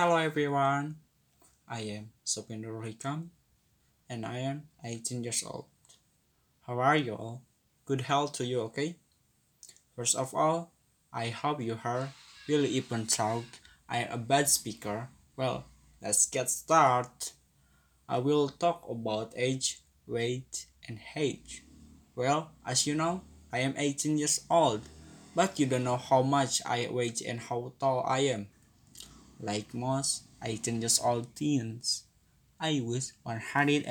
Hello everyone, I am Sopindur Hikam and I am 18 years old. How are you all? Good health to you, okay? First of all, I hope you heard really even thought I am a bad speaker. Well, let's get started. I will talk about age, weight, and age. Well, as you know, I am 18 years old, but you don't know how much I weigh and how tall I am. Like most 18 years old teens, I was 116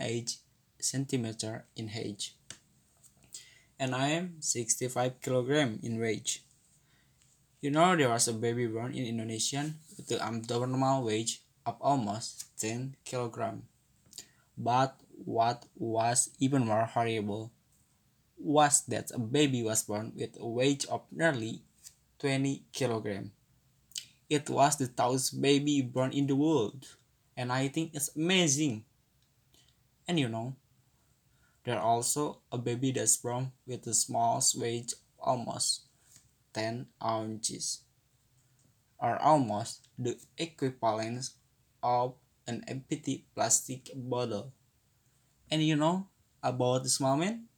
age centimeter in age, and I am 65 kilogram in weight. You know there was a baby born in Indonesia with the abnormal weight of almost 10 kilogram. But what was even more horrible was that a baby was born with a weight of nearly 20 kilogram. It was the tallest baby born in the world, and I think it's amazing. And you know, there are also a baby that's born with the smallest weight almost 10 ounces, or almost the equivalent of an empty plastic bottle. And you know about small man?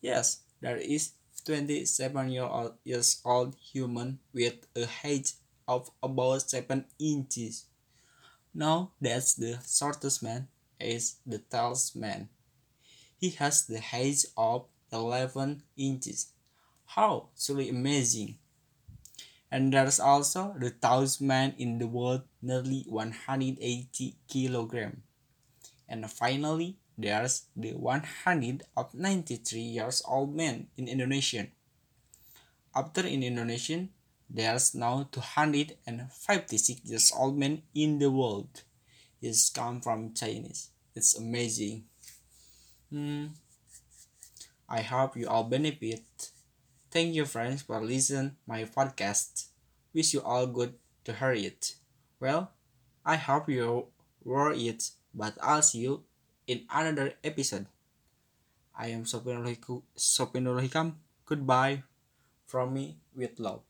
Yes, there is 27 year old, years old human with a height of about 7 inches. Now that's the shortest man is the tallest man. He has the height of 11 inches. How truly amazing! And there's also the tallest man in the world, nearly 180 kilogram. And finally, there's the 193 years old man in Indonesia. After in Indonesia, there's now 256 years old man in the world. It's come from Chinese. It's amazing. Hmm. I hope you all benefit. Thank you friends for listening my podcast. Wish you all good to hear it. Well, I hope you were it, but I'll see you in another episode. I am Sopinul Hikam. Goodbye from me with love.